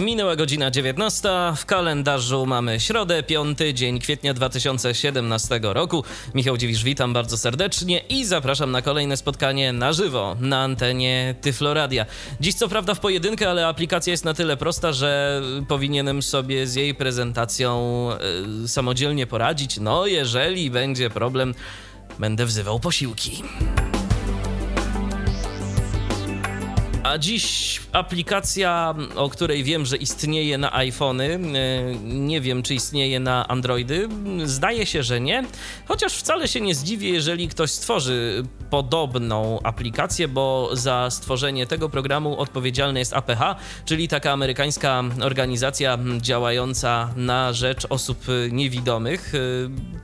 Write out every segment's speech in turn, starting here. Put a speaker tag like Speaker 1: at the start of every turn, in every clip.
Speaker 1: Minęła godzina 19. W kalendarzu mamy środę, 5 dzień kwietnia 2017 roku. Michał Dziwisz, witam bardzo serdecznie i zapraszam na kolejne spotkanie na żywo na antenie Tyfloradia. Dziś co prawda w pojedynkę, ale aplikacja jest na tyle prosta, że powinienem sobie z jej prezentacją y, samodzielnie poradzić. No, jeżeli będzie problem, będę wzywał posiłki. A dziś aplikacja, o której wiem, że istnieje na iPhony, e, nie wiem czy istnieje na Androidy, zdaje się, że nie, chociaż wcale się nie zdziwię, jeżeli ktoś stworzy podobną aplikację, bo za stworzenie tego programu odpowiedzialny jest APH, czyli taka amerykańska organizacja działająca na rzecz osób niewidomych, e,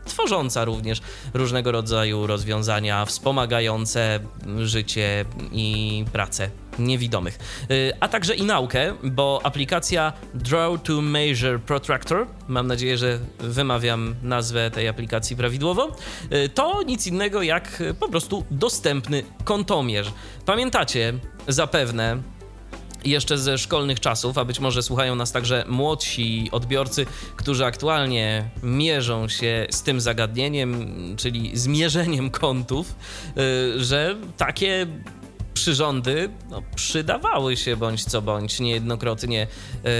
Speaker 1: tworząca również różnego rodzaju rozwiązania wspomagające życie i pracę niewidomych, y, a także i naukę, bo aplikacja Draw to Measure Protractor, mam nadzieję, że wymawiam nazwę tej aplikacji prawidłowo, y, to nic innego jak po prostu dostępny kontomierz. Pamiętacie zapewne jeszcze ze szkolnych czasów, a być może słuchają nas także młodsi odbiorcy, którzy aktualnie mierzą się z tym zagadnieniem, czyli zmierzeniem kątów, y, że takie przyrządy no, przydawały się bądź co bądź niejednokrotnie yy,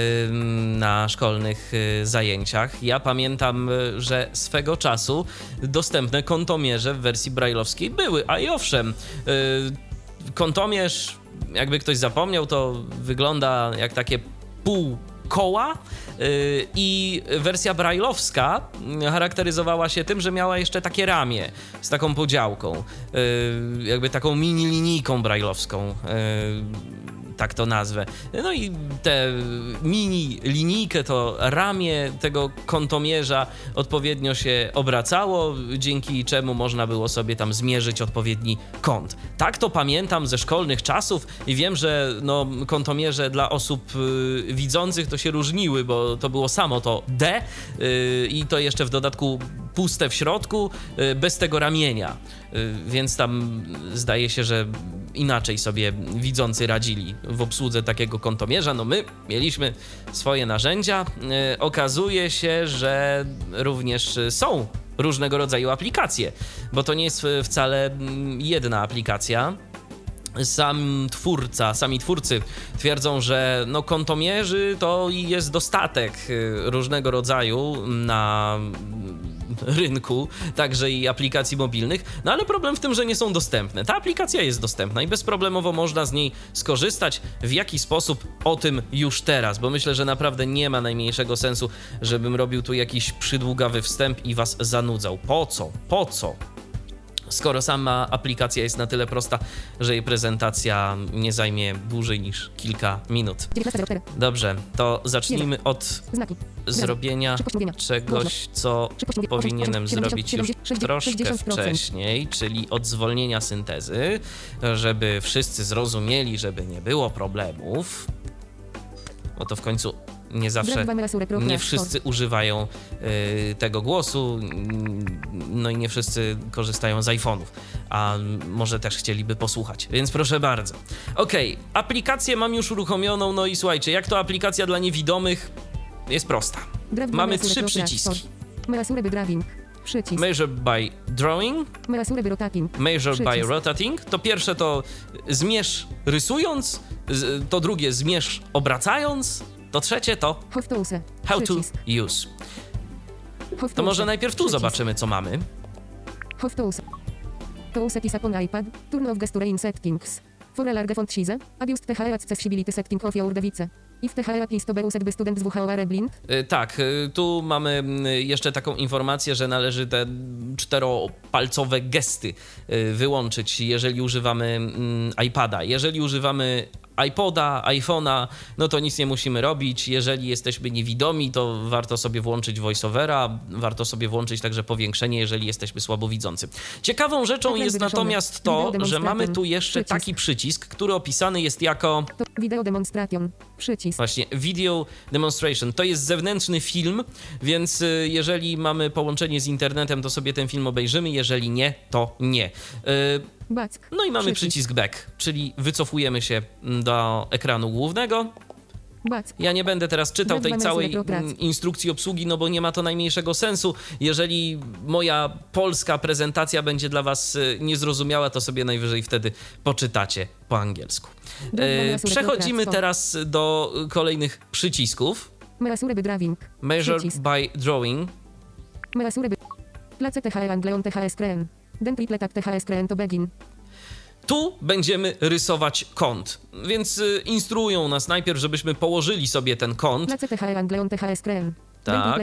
Speaker 1: na szkolnych yy, zajęciach. Ja pamiętam, yy, że swego czasu dostępne kontomierze w wersji brajlowskiej były, a i owszem, y, kontomierz, jakby ktoś zapomniał, to wygląda jak takie pół koła y, i wersja brajlowska charakteryzowała się tym, że miała jeszcze takie ramię z taką podziałką, y, jakby taką mini linijką brajlowską y, tak to nazwę. No i te mini linijkę, to ramię tego kątomierza odpowiednio się obracało, dzięki czemu można było sobie tam zmierzyć odpowiedni kąt. Tak to pamiętam ze szkolnych czasów i wiem, że no, kątomierze dla osób y, widzących to się różniły, bo to było samo to D y, i to jeszcze w dodatku puste w środku, y, bez tego ramienia. Y, więc tam zdaje się, że inaczej sobie widzący radzili w obsłudze takiego kontomierza. No my mieliśmy swoje narzędzia. Y, okazuje się, że również są różnego rodzaju aplikacje, bo to nie jest wcale mm, jedna aplikacja sam twórca, sami twórcy twierdzą, że no kontomierzy to jest dostatek różnego rodzaju na rynku, także i aplikacji mobilnych, no ale problem w tym, że nie są dostępne. Ta aplikacja jest dostępna i bezproblemowo można z niej skorzystać. W jaki sposób o tym już teraz, bo myślę, że naprawdę nie ma najmniejszego sensu, żebym robił tu jakiś przydługawy wstęp i was zanudzał. Po co? Po co? Skoro sama aplikacja jest na tyle prosta, że jej prezentacja nie zajmie dłużej niż kilka minut. Dobrze, to zacznijmy od zrobienia czegoś, co powinienem zrobić już troszkę wcześniej, czyli od zwolnienia syntezy, żeby wszyscy zrozumieli, żeby nie było problemów. Bo to w końcu nie zawsze, nie wszyscy używają y, tego głosu, no i nie wszyscy korzystają z iPhone'ów, a może też chcieliby posłuchać, więc proszę bardzo. Okej, okay, aplikację mam już uruchomioną, no i słuchajcie, jak to aplikacja dla niewidomych jest prosta. Mamy trzy przyciski. Przycisk. Measure by drawing. Measure by rotating. To pierwsze to zmierz rysując, to drugie zmierz obracając, to trzecie to How to use. To może najpierw tu zobaczymy, co mamy.
Speaker 2: How to use. To use is upon iPad. Turn off gesture in settings. For a large font size, adjust the accessibility setting of your device. If the is to be used by student z WHOR blind?
Speaker 1: Y, tak, y, tu mamy y, jeszcze taką informację, że należy te czteropalcowe gesty wyłączyć, jeżeli używamy mm, iPada. Jeżeli używamy iPoda, iPhone'a, no to nic nie musimy robić. Jeżeli jesteśmy niewidomi, to warto sobie włączyć voiceovera, warto sobie włączyć także powiększenie, jeżeli jesteśmy słabowidzący. Ciekawą rzeczą
Speaker 2: Ekran
Speaker 1: jest natomiast to, że mamy tu jeszcze
Speaker 2: Przycisk.
Speaker 1: taki przycisk, który opisany jest jako
Speaker 2: To wideo demonstration. Przycisk.
Speaker 1: Właśnie, video demonstration. To jest zewnętrzny film, więc y, jeżeli mamy połączenie z internetem, to sobie ten film obejrzymy, jeżeli nie, to nie. Y,
Speaker 2: Back.
Speaker 1: No i mamy
Speaker 2: Przycisk.
Speaker 1: przycisk back, czyli wycofujemy się mm, do ekranu głównego. Ja nie będę teraz czytał tej całej mm, instrukcji obsługi, no bo nie ma to najmniejszego sensu. Jeżeli moja polska prezentacja będzie dla Was y, niezrozumiała, to sobie najwyżej wtedy poczytacie po angielsku. E, Przechodzimy teraz do kolejnych przycisków.
Speaker 2: Measury by driving.
Speaker 1: Measure by drawing.
Speaker 2: Measury by... Place THR Angleon THS Creen. Den triple tap THS Creen to begin.
Speaker 1: Tu będziemy rysować kąt, więc y, instruują nas najpierw, żebyśmy położyli sobie ten kąt, Tak.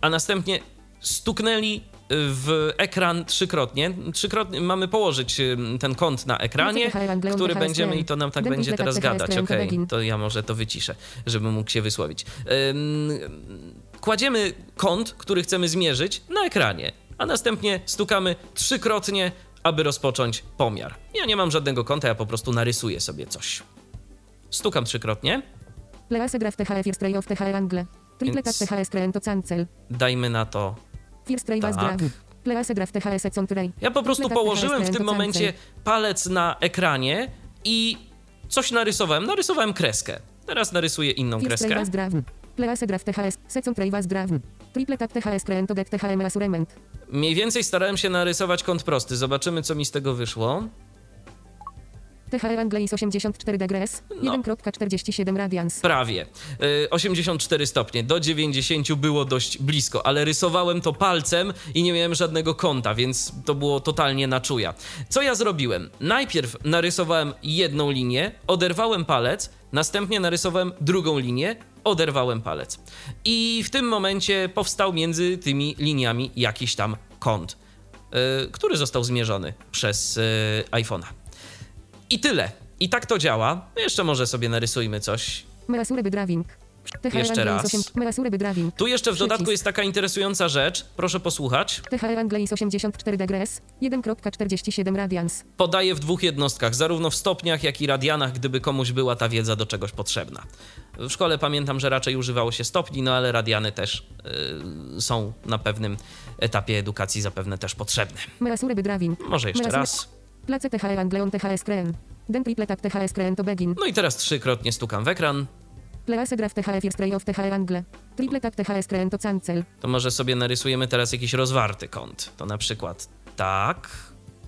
Speaker 1: a następnie stuknęli w ekran trzykrotnie. Trzykrotnie mamy położyć y, ten kąt na ekranie, który będziemy i to nam tak będzie teraz gadać. Okej,
Speaker 2: begin.
Speaker 1: to ja może to wyciszę, żebym mógł się wysłowić. Kładziemy kąt, który chcemy zmierzyć na ekranie, a następnie stukamy trzykrotnie, aby rozpocząć pomiar. Ja nie mam żadnego kąta, ja po prostu narysuję sobie coś. Stukam trzykrotnie.
Speaker 2: Place graf THF First Ray of THR Angle. Triple tap
Speaker 1: Więc-
Speaker 2: THS Creen to cancel.
Speaker 1: Dajmy na to.
Speaker 2: First Ray was
Speaker 1: Tak.
Speaker 2: graf. Place graf THS Econ Ray.
Speaker 1: Ja po prostu położyłem w tym momencie palec na ekranie i coś narysowałem. Narysowałem kreskę. Teraz narysuję inną kreskę.
Speaker 2: Place graf THS. Second Ray was graf. Triple tap THS get THM.
Speaker 1: Mniej więcej starałem się narysować kąt prosty. Zobaczymy, co mi z tego wyszło.
Speaker 2: THR Angle is 84 degrees.
Speaker 1: No.
Speaker 2: 1.47 radians.
Speaker 1: Prawie. Y, 84 stopnie. Do 90 było dość blisko, ale rysowałem to palcem i nie miałem żadnego kąta, więc to było totalnie na czuja. Co ja zrobiłem? Najpierw narysowałem jedną linię, oderwałem palec, następnie narysowałem drugą linię, oderwałem palec. I w tym momencie powstał między tymi liniami jakiś tam kąt, y, który został zmierzony przez y, iPhone'a. I tyle. I tak to działa. Jeszcze może sobie narysujmy coś. Jeszcze raz.
Speaker 2: 8 Measury by driving.
Speaker 1: Tu jeszcze w dodatku jest taka interesująca rzecz. Proszę posłuchać.
Speaker 2: THR Angle is 84 degrees. 1.47 radians.
Speaker 1: Podaję w dwóch jednostkach, zarówno w stopniach, jak i radianach, gdyby komuś była ta wiedza do czegoś potrzebna. W szkole pamiętam, że raczej używało się stopni, no ale radiany też y, są na pewnym etapie edukacji zapewne też potrzebne. Może jeszcze raz.
Speaker 2: Place THR Angleon THS Creen. Den triple tap THS Creen to begin.
Speaker 1: No i teraz trzykrotnie stukam w ekran.
Speaker 2: Place graf THF First Ray of THR Angle. Triple tap THS Creen to cancel.
Speaker 1: To może sobie narysujemy teraz jakiś rozwarty kąt. To na przykład tak.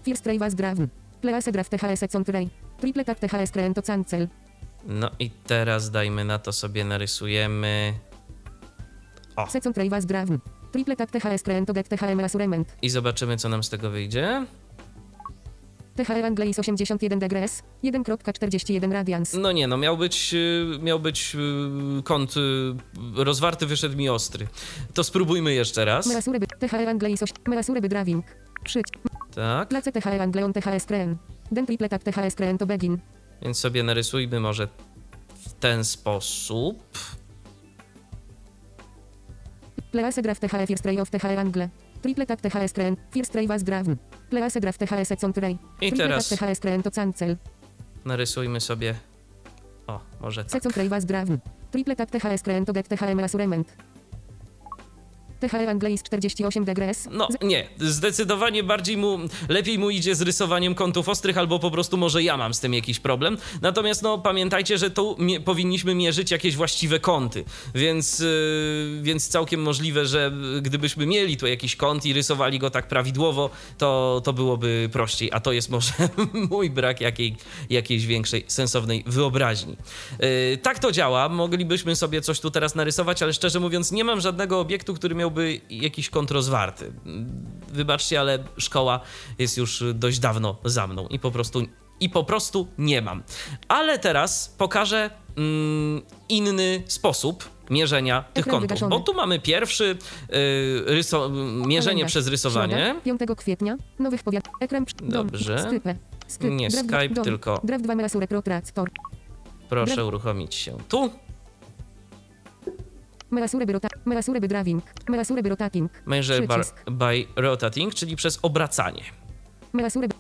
Speaker 2: First Ray was graf. Place graf THS Econ Ray. Triple tap THS Creen to cancel.
Speaker 1: No i teraz dajmy na to sobie narysujemy
Speaker 2: Second Ray was graf. Triple tap THS Creen to get THM Measurement.
Speaker 1: i zobaczymy, co nam z tego wyjdzie.
Speaker 2: THR Angle is 81 degrees. 1.41 radians.
Speaker 1: No nie, no miał być, y, miał być y, kąt y, rozwarty, wyszedł mi ostry. To spróbujmy jeszcze raz.
Speaker 2: Measury by THR Angle is 8 Measury by driving. Przyć.
Speaker 1: Tak,
Speaker 2: Place THR Angleon THS Creen. Den triple tap THS Creen to begin.
Speaker 1: więc sobie narysujmy może w ten sposób.
Speaker 2: Place graf THF First Ray of THR Angle. Triple tap THS. First Ray was graf. Place graf THS Econ Ray.
Speaker 1: I teraz
Speaker 2: THS to cancel.
Speaker 1: narysujmy sobie. O, może tak.
Speaker 2: Second Ray was graf. Triple tap THS to get THM Measurement. THR Angle is 48 degrees.
Speaker 1: No nie, zdecydowanie bardziej mu, lepiej mu idzie z rysowaniem kątów ostrych, albo po prostu może ja mam z tym jakiś problem. Natomiast no pamiętajcie, że tu mie- powinniśmy mierzyć jakieś właściwe kąty, więc, yy, więc całkiem możliwe, że gdybyśmy mieli tu jakiś kąt i rysowali go tak prawidłowo, to, to byłoby prościej, a to jest może mój brak jakiej, jakiejś większej, sensownej wyobraźni. Yy, tak to działa, moglibyśmy sobie coś tu teraz narysować, ale szczerze mówiąc nie mam żadnego obiektu, który miałby jakiś kąt rozwarty. Wybaczcie, ale szkoła jest już dość dawno za mną i po prostu, i po prostu nie mam. Ale teraz pokażę mm, inny sposób mierzenia tych
Speaker 2: Ekran
Speaker 1: kątów,
Speaker 2: wygaszony.
Speaker 1: bo tu mamy pierwszy y, ryso- mierzenie
Speaker 2: Kalendarz.
Speaker 1: przez rysowanie.
Speaker 2: Środa, 5 kwietnia. Nowych powiat. Ekran.
Speaker 1: Dobrze.
Speaker 2: Skrypę. Skrypt.
Speaker 1: Nie Skype,
Speaker 2: dom.
Speaker 1: tylko
Speaker 2: Draft 2 Melasure Pro Tractor.
Speaker 1: proszę uruchomić się tu.
Speaker 2: Melasure by rota... Melasure by draving. Melasure by rotating.
Speaker 1: Measure bar, by rotating, czyli przez obracanie.
Speaker 2: Melasure by...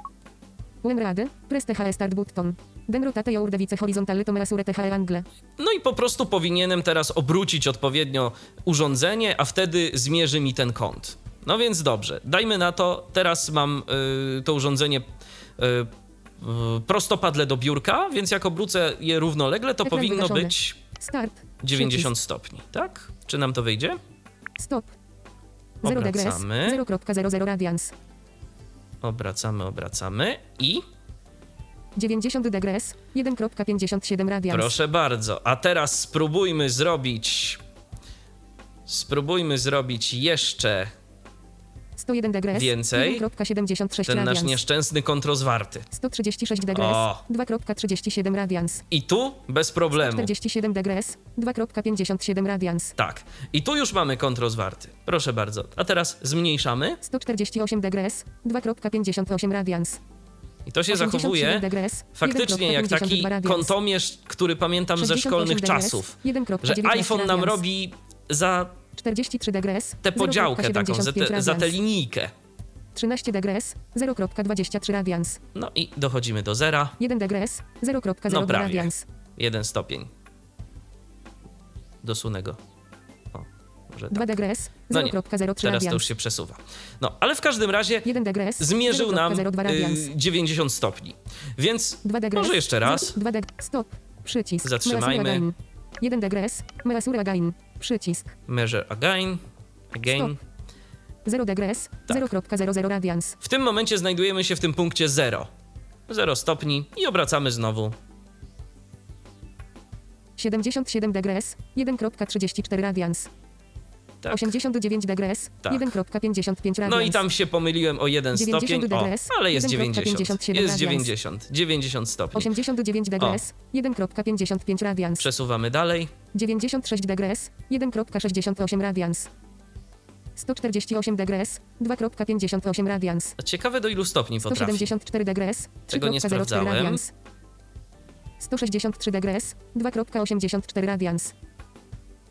Speaker 2: When ready, press THE start button. Den rotate your device horizontally to melasure THE angle.
Speaker 1: No i po prostu powinienem teraz obrócić odpowiednio urządzenie, a wtedy zmierzy mi ten kąt. No więc dobrze, dajmy na to, teraz mam y, to urządzenie y, y, prostopadle do biurka, więc jak obrócę je równolegle, to
Speaker 2: Ekran
Speaker 1: powinno
Speaker 2: wygaszony.
Speaker 1: być
Speaker 2: Start.
Speaker 1: 90 stopni, tak? Czy nam to wyjdzie?
Speaker 2: Przycisk. Stop. 0 degrees.
Speaker 1: Obracamy.
Speaker 2: 0.00 radians.
Speaker 1: Obracamy, obracamy i
Speaker 2: 90 degrees. 1.57 radians.
Speaker 1: proszę bardzo. A teraz spróbujmy zrobić. Spróbujmy zrobić jeszcze
Speaker 2: 101 degrees.
Speaker 1: Więcej.
Speaker 2: 1.76
Speaker 1: ten nasz nieszczęsny kąt rozwarty.
Speaker 2: 136 degrees.
Speaker 1: O.
Speaker 2: 2.37 radians.
Speaker 1: I tu bez problemu.
Speaker 2: 47 degrees. 2.57 radians.
Speaker 1: Tak. I tu już mamy kąt rozwarty. Proszę bardzo. A teraz zmniejszamy
Speaker 2: 148 degrees. 2.58 radians.
Speaker 1: i to się
Speaker 2: 87
Speaker 1: zachowuje
Speaker 2: degrees,
Speaker 1: faktycznie jak
Speaker 2: 1.52
Speaker 1: taki kątomierz, który pamiętam ze
Speaker 2: 68
Speaker 1: szkolnych
Speaker 2: degrees,
Speaker 1: czasów.
Speaker 2: 1.19
Speaker 1: Że iPhone nam robi za
Speaker 2: 43 degrees.
Speaker 1: tę podziałkę taką, za,
Speaker 2: 0.75
Speaker 1: te, za tę linijkę.
Speaker 2: 13 degrees. 0.23 radians.
Speaker 1: No i dochodzimy do zera.
Speaker 2: 1 degrees. 0.02
Speaker 1: No prawie.
Speaker 2: radians.
Speaker 1: Jeden stopień. Dosunę go. O, może
Speaker 2: 2
Speaker 1: tak.
Speaker 2: degrees.
Speaker 1: No nie,
Speaker 2: 0.03
Speaker 1: Teraz to
Speaker 2: radians.
Speaker 1: już się przesuwa. No, ale w każdym razie
Speaker 2: 1 degrees.
Speaker 1: zmierzył nam
Speaker 2: 0.02 radians.
Speaker 1: y, 90 stopni. Więc
Speaker 2: 2 degrees.
Speaker 1: może jeszcze raz.
Speaker 2: 2 deg... Stop. Przycisk.
Speaker 1: Zatrzymajmy.
Speaker 2: Melasure again. 1 degrees. Melasure again. Przycisk.
Speaker 1: measure again, again.
Speaker 2: 0 degrees.
Speaker 1: Tak.
Speaker 2: 0.00 radians.
Speaker 1: W tym momencie znajdujemy się w tym punkcie 0. 0 stopni i obracamy znowu.
Speaker 2: 77 degrees. 1.34 radians.
Speaker 1: Tak.
Speaker 2: 89 degrees.
Speaker 1: Tak.
Speaker 2: 1.55 radians.
Speaker 1: No i tam się pomyliłem o 1
Speaker 2: 90
Speaker 1: stopień. O,
Speaker 2: degrees,
Speaker 1: ale jest
Speaker 2: 1,57
Speaker 1: 90. Jest
Speaker 2: radians.
Speaker 1: 90. 90 stopni.
Speaker 2: 89 degrees. 1.55 radians.
Speaker 1: Przesuwamy dalej.
Speaker 2: 96 degrees. 1.68 radians. 148 degrees. 2.58 radians.
Speaker 1: Ciekawe do ilu stopni potrafi.
Speaker 2: 174 degrees.
Speaker 1: Tego nie
Speaker 2: 3.04
Speaker 1: sprawdzałem.
Speaker 2: radians. 163 degrees. 2.84 radians.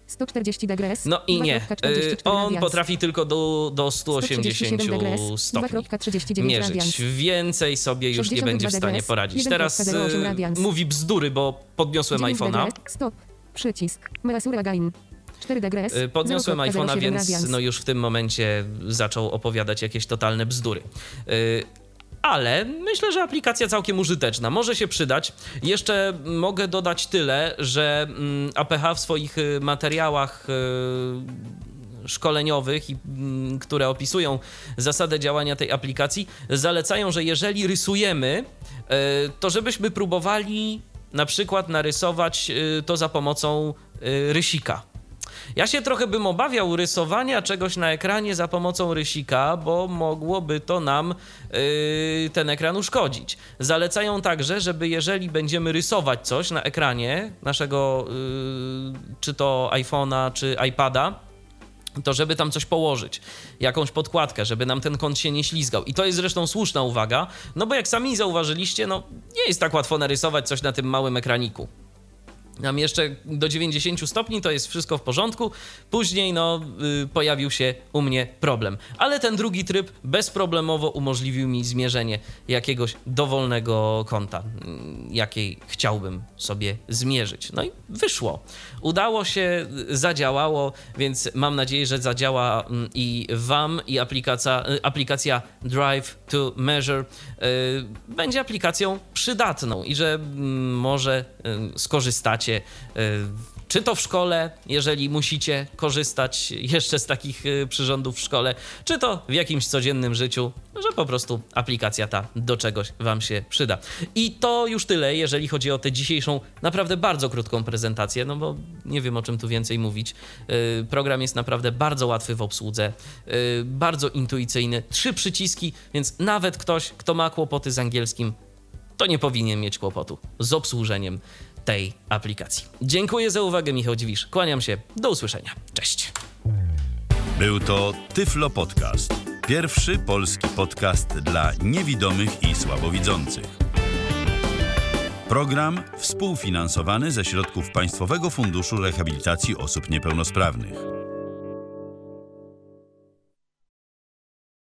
Speaker 2: 140 degrees.
Speaker 1: No i nie.
Speaker 2: 2.44
Speaker 1: Y, On potrafi tylko do, do 180
Speaker 2: 137 degrees,
Speaker 1: stopni
Speaker 2: 2.39 radians.
Speaker 1: mierzyć. Więcej sobie już nie
Speaker 2: 62
Speaker 1: będzie w stanie poradzić.
Speaker 2: 1,08
Speaker 1: Teraz y, mówi bzdury, bo podniosłem
Speaker 2: 9
Speaker 1: iPhone'a.
Speaker 2: Stop. Przycisk. Melasure again. 4 degrees.
Speaker 1: Y, Podniosłem
Speaker 2: 0.07
Speaker 1: iPhone'a, więc no już w tym momencie zaczął opowiadać jakieś totalne bzdury. Ale myślę, że aplikacja całkiem użyteczna. Może się przydać. Jeszcze mogę dodać tyle, że mm, APH w swoich y, materiałach y, szkoleniowych, mm, które opisują zasadę działania tej aplikacji, zalecają, że jeżeli rysujemy, y, to żebyśmy próbowali na przykład narysować to za pomocą rysika. Ja się trochę bym obawiał rysowania czegoś na ekranie za pomocą rysika, bo mogłoby to nam yy, ten ekran uszkodzić. Zalecają także, żeby jeżeli będziemy rysować coś na ekranie naszego yy, czy to iPhone'a, czy iPada, to żeby tam coś położyć, jakąś podkładkę, żeby nam ten kąt się nie ślizgał. I to jest zresztą słuszna uwaga, no bo jak sami zauważyliście, no nie jest tak łatwo narysować coś na tym małym ekraniku. Nam jeszcze do 90 stopni to jest wszystko w porządku. Później no, y, pojawił się u mnie problem. Ale ten drugi tryb bezproblemowo umożliwił mi zmierzenie jakiegoś dowolnego kąta, y, jakiej chciałbym sobie zmierzyć. No i wyszło. Udało się, y, zadziałało, więc mam nadzieję, że zadziała mm, i Wam, i aplikacja, y, aplikacja Drive to Measure będzie aplikacją przydatną i że mm, może y, skorzystacie y, czy to w szkole, jeżeli musicie korzystać jeszcze z takich y, przyrządów w szkole, czy to w jakimś codziennym życiu, że po prostu aplikacja ta do czegoś Wam się przyda. I to już tyle, jeżeli chodzi o tę dzisiejszą naprawdę bardzo krótką prezentację, no bo nie wiem o czym tu więcej mówić. Program jest naprawdę bardzo łatwy w obsłudze, bardzo intuicyjny, trzy przyciski, więc nawet ktoś, kto ma kłopoty z angielskim, to nie powinien mieć kłopotu z obsłużeniem tej aplikacji. Dziękuję za uwagę, Michał Dziwisz. Kłaniam się. Do usłyszenia. Cześć.
Speaker 3: Był to Tyflo Podcast. Pierwszy polski podcast dla niewidomych i słabowidzących. Program współfinansowany ze środków Państwowego Funduszu Rehabilitacji Osób Niepełnosprawnych.